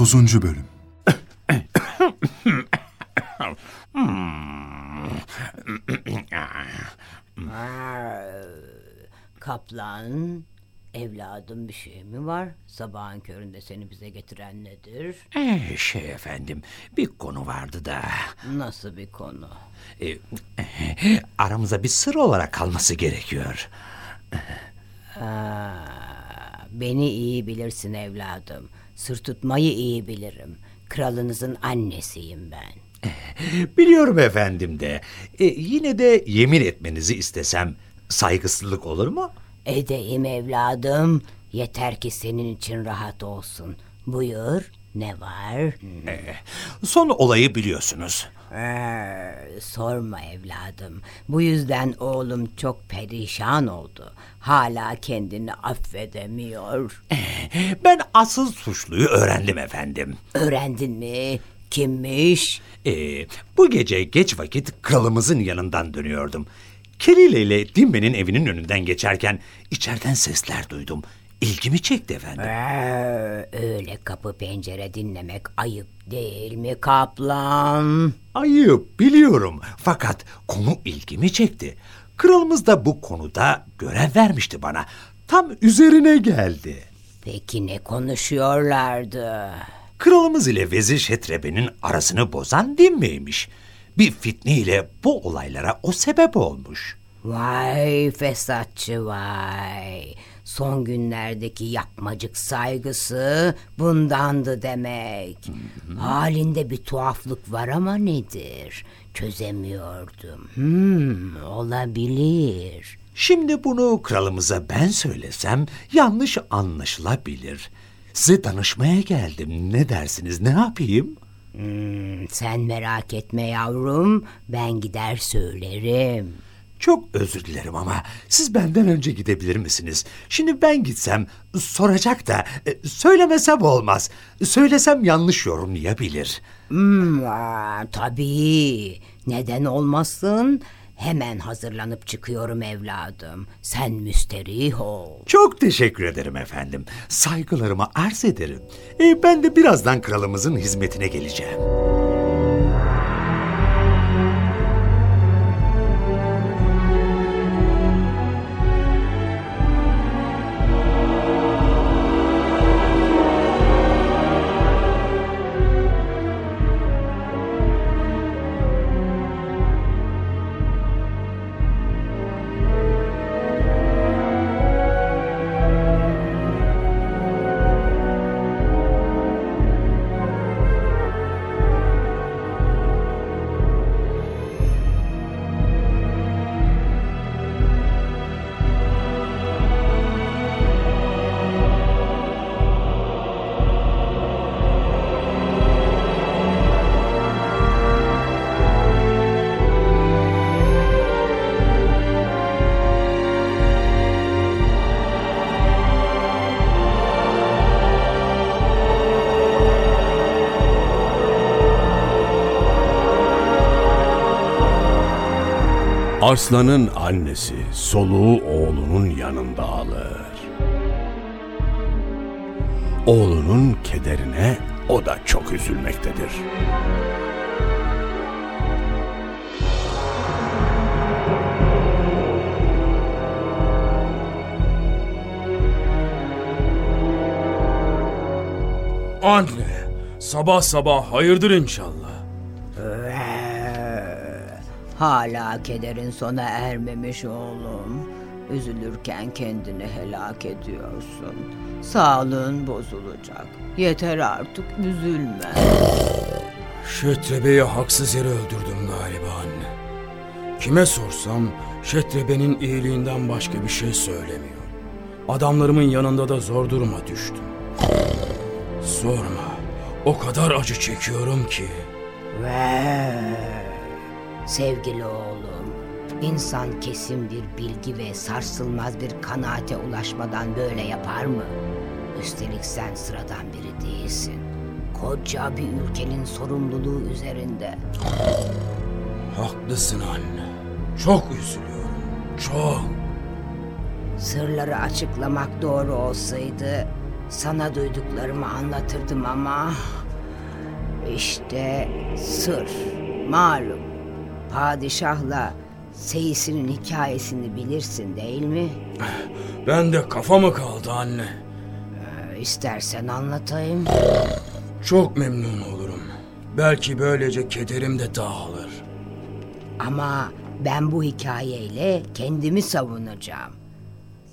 30. Bölüm Kaplan, evladım bir şey mi var? Sabahın köründe seni bize getiren nedir? Ee, şey efendim, bir konu vardı da. Nasıl bir konu? e, aramıza bir sır olarak kalması gerekiyor. Aa, beni iyi bilirsin evladım. Sır tutmayı iyi bilirim. Kralınızın annesiyim ben. Biliyorum efendim de. E, yine de yemin etmenizi istesem saygısızlık olur mu? Edeyim evladım. Yeter ki senin için rahat olsun. Buyur, ne var? Son olayı biliyorsunuz. Ee, sorma evladım. Bu yüzden oğlum çok perişan oldu. Hala kendini affedemiyor. Ben asıl suçluyu öğrendim efendim. Öğrendin mi? Kimmiş? E, bu gece geç vakit kralımızın yanından dönüyordum. Kelile ile Dimbe'nin evinin önünden geçerken içeriden sesler duydum. İlgimi çekti efendim. Ee, öyle kapı pencere dinlemek ayıp değil mi kaplan? Ayıp biliyorum fakat konu ilgimi çekti. Kralımız da bu konuda görev vermişti bana. Tam üzerine geldi. Peki ne konuşuyorlardı? Kralımız ile Vezir Şetrebe'nin arasını bozan Dimbe'ymiş. Bir fitne ile bu olaylara o sebep olmuş. Vay fesatçı vay. Son günlerdeki yapmacık saygısı bundandı demek. Halinde bir tuhaflık var ama nedir? Çözemiyordum. Hmm, olabilir. Şimdi bunu kralımıza ben söylesem yanlış anlaşılabilir. Size danışmaya geldim. Ne dersiniz? Ne yapayım? Hmm, sen merak etme yavrum. Ben gider söylerim. Çok özür dilerim ama siz benden önce gidebilir misiniz? Şimdi ben gitsem soracak da e, söylemesem olmaz. Söylesem yanlış yorumlayabilir. Hmm, aa, tabii. Neden olmasın? Hemen hazırlanıp çıkıyorum evladım. Sen müsterih ol. Çok teşekkür ederim efendim. Saygılarımı arz ederim. E, ben de birazdan kralımızın hizmetine geleceğim. Arslanın annesi soluğu oğlunun yanında alır. Oğlunun kederine o da çok üzülmektedir. Anne, sabah sabah hayırdır inşallah. Hala kederin sona ermemiş oğlum. Üzülürken kendini helak ediyorsun. Sağlığın bozulacak. Yeter artık üzülme. Şetrebe'yi haksız yere öldürdüm galiba anne. Kime sorsam Şetrebe'nin iyiliğinden başka bir şey söylemiyor. Adamlarımın yanında da zor duruma düştüm. Sorma, o kadar acı çekiyorum ki. Ve sevgili oğlum, insan kesin bir bilgi ve sarsılmaz bir kanaate ulaşmadan böyle yapar mı? Üstelik sen sıradan biri değilsin. Koca bir ülkenin sorumluluğu üzerinde. Haklısın anne. Çok üzülüyorum. Çok. Sırları açıklamak doğru olsaydı sana duyduklarımı anlatırdım ama... işte sır, malum. Padişahla Seyis'inin hikayesini bilirsin değil mi? Ben de kafa mı kaldı anne? Ee, İstersen anlatayım. Çok memnun olurum. Belki böylece kederim de dağılır. Ama ben bu hikayeyle kendimi savunacağım.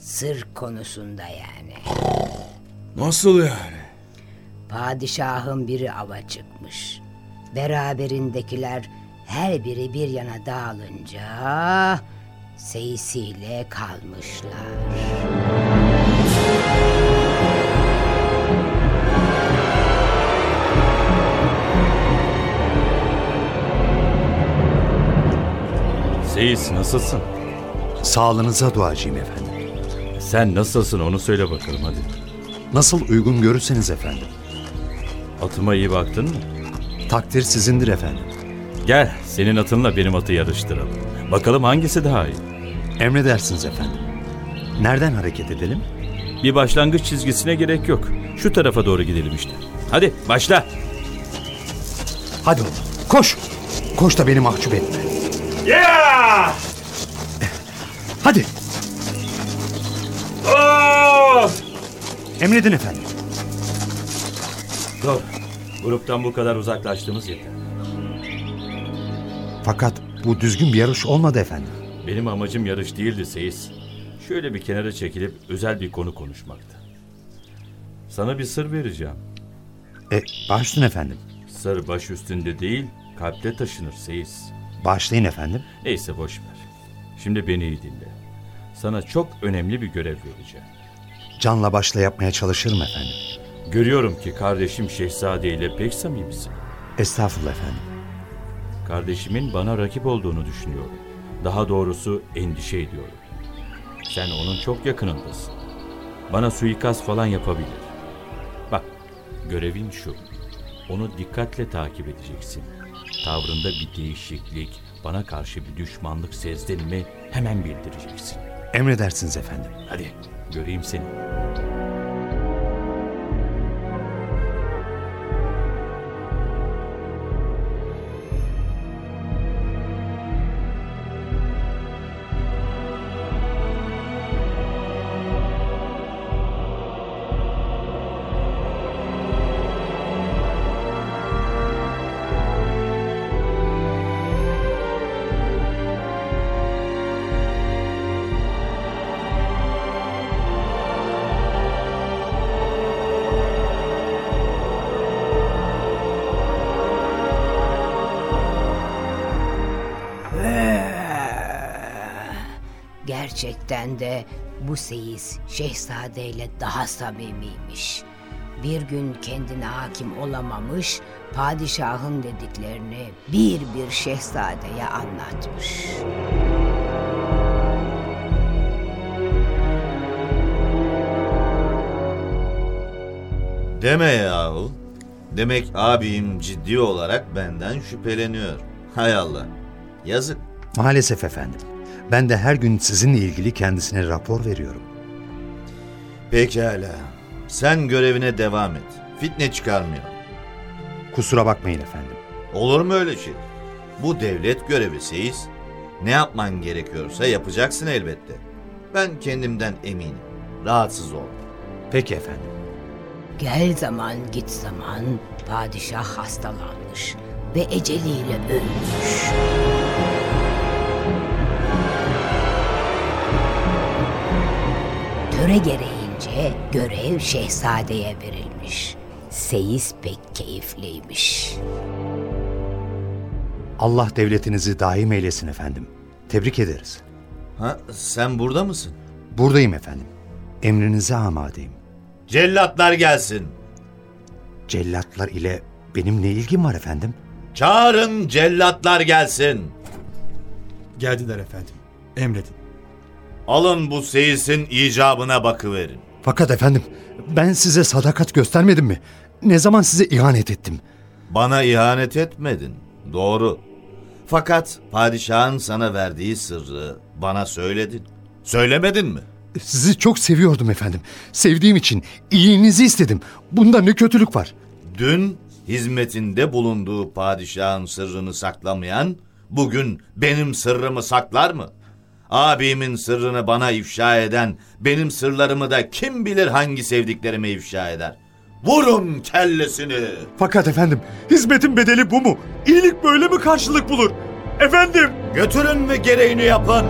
Sır konusunda yani. Nasıl yani? Padişahın biri ava çıkmış. Beraberindekiler her biri bir yana dağılınca seyisiyle kalmışlar. Seyis nasılsın? Sağlığınıza duacıyım efendim. Sen nasılsın onu söyle bakalım hadi. Nasıl uygun görürseniz efendim. Atıma iyi baktın mı? Takdir sizindir efendim. Gel senin atınla benim atı yarıştıralım. Bakalım hangisi daha iyi. Emredersiniz efendim. Nereden hareket edelim? Bir başlangıç çizgisine gerek yok. Şu tarafa doğru gidelim işte. Hadi başla. Hadi oğlum koş. Koş da beni mahcup etme. Hadi. Emredin efendim. Dur. Gruptan bu kadar uzaklaştığımız yeter. Bu düzgün bir yarış olmadı efendim. Benim amacım yarış değildi Seyis. Şöyle bir kenara çekilip özel bir konu konuşmaktı. Sana bir sır vereceğim. E, başlayın efendim. Sır baş üstünde değil, kalpte taşınır Seyis. Başlayın efendim. Neyse boş ver. Şimdi beni iyi dinle. Sana çok önemli bir görev vereceğim. Canla başla yapmaya çalışırım efendim. Görüyorum ki kardeşim Şehzade ile pek samimisin. Estağfurullah efendim. Kardeşimin bana rakip olduğunu düşünüyorum. Daha doğrusu endişe ediyorum. Sen onun çok yakınındasın. Bana suikast falan yapabilir. Bak, görevin şu. Onu dikkatle takip edeceksin. Tavrında bir değişiklik, bana karşı bir düşmanlık sezdin mi hemen bildireceksin. Emredersiniz efendim. Hadi göreyim seni. Gerçekten de bu seyis şehzadeyle daha samimiymiş. Bir gün kendine hakim olamamış, padişahın dediklerini bir bir şehzadeye anlatmış. Deme yahu. Demek abim ciddi olarak benden şüpheleniyor. Hay Allah. Yazık. Maalesef efendim. Ben de her gün sizinle ilgili kendisine rapor veriyorum. Pekala. Sen görevine devam et. Fitne çıkarmıyor. Kusura bakmayın efendim. Olur mu öyle şey? Bu devlet görevi Seyis. Ne yapman gerekiyorsa yapacaksın elbette. Ben kendimden eminim. Rahatsız ol. Peki efendim. Gel zaman git zaman padişah hastalanmış ve eceliyle ölmüş. Töre gereğince görev şehzadeye verilmiş. Seyis pek keyifliymiş. Allah devletinizi daim eylesin efendim. Tebrik ederiz. Ha, sen burada mısın? Buradayım efendim. Emrinize amadeyim. Cellatlar gelsin. Cellatlar ile benim ne ilgim var efendim? Çağırın cellatlar gelsin. Geldiler efendim. Emredin. Alın bu seyisin icabına bakıverin. Fakat efendim ben size sadakat göstermedim mi? Ne zaman size ihanet ettim? Bana ihanet etmedin. Doğru. Fakat padişahın sana verdiği sırrı bana söyledin. Söylemedin mi? Sizi çok seviyordum efendim. Sevdiğim için iyiliğinizi istedim. Bunda ne kötülük var? Dün hizmetinde bulunduğu padişahın sırrını saklamayan, bugün benim sırrımı saklar mı? Abimin sırrını bana ifşa eden, benim sırlarımı da kim bilir hangi sevdiklerime ifşa eder. Vurun kellesini! Fakat efendim hizmetin bedeli bu mu? İyilik böyle mi karşılık bulur? Efendim! Götürün ve gereğini yapın!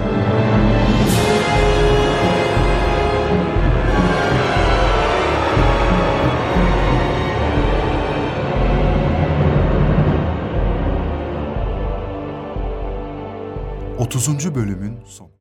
Otuzuncu bölümün sonu.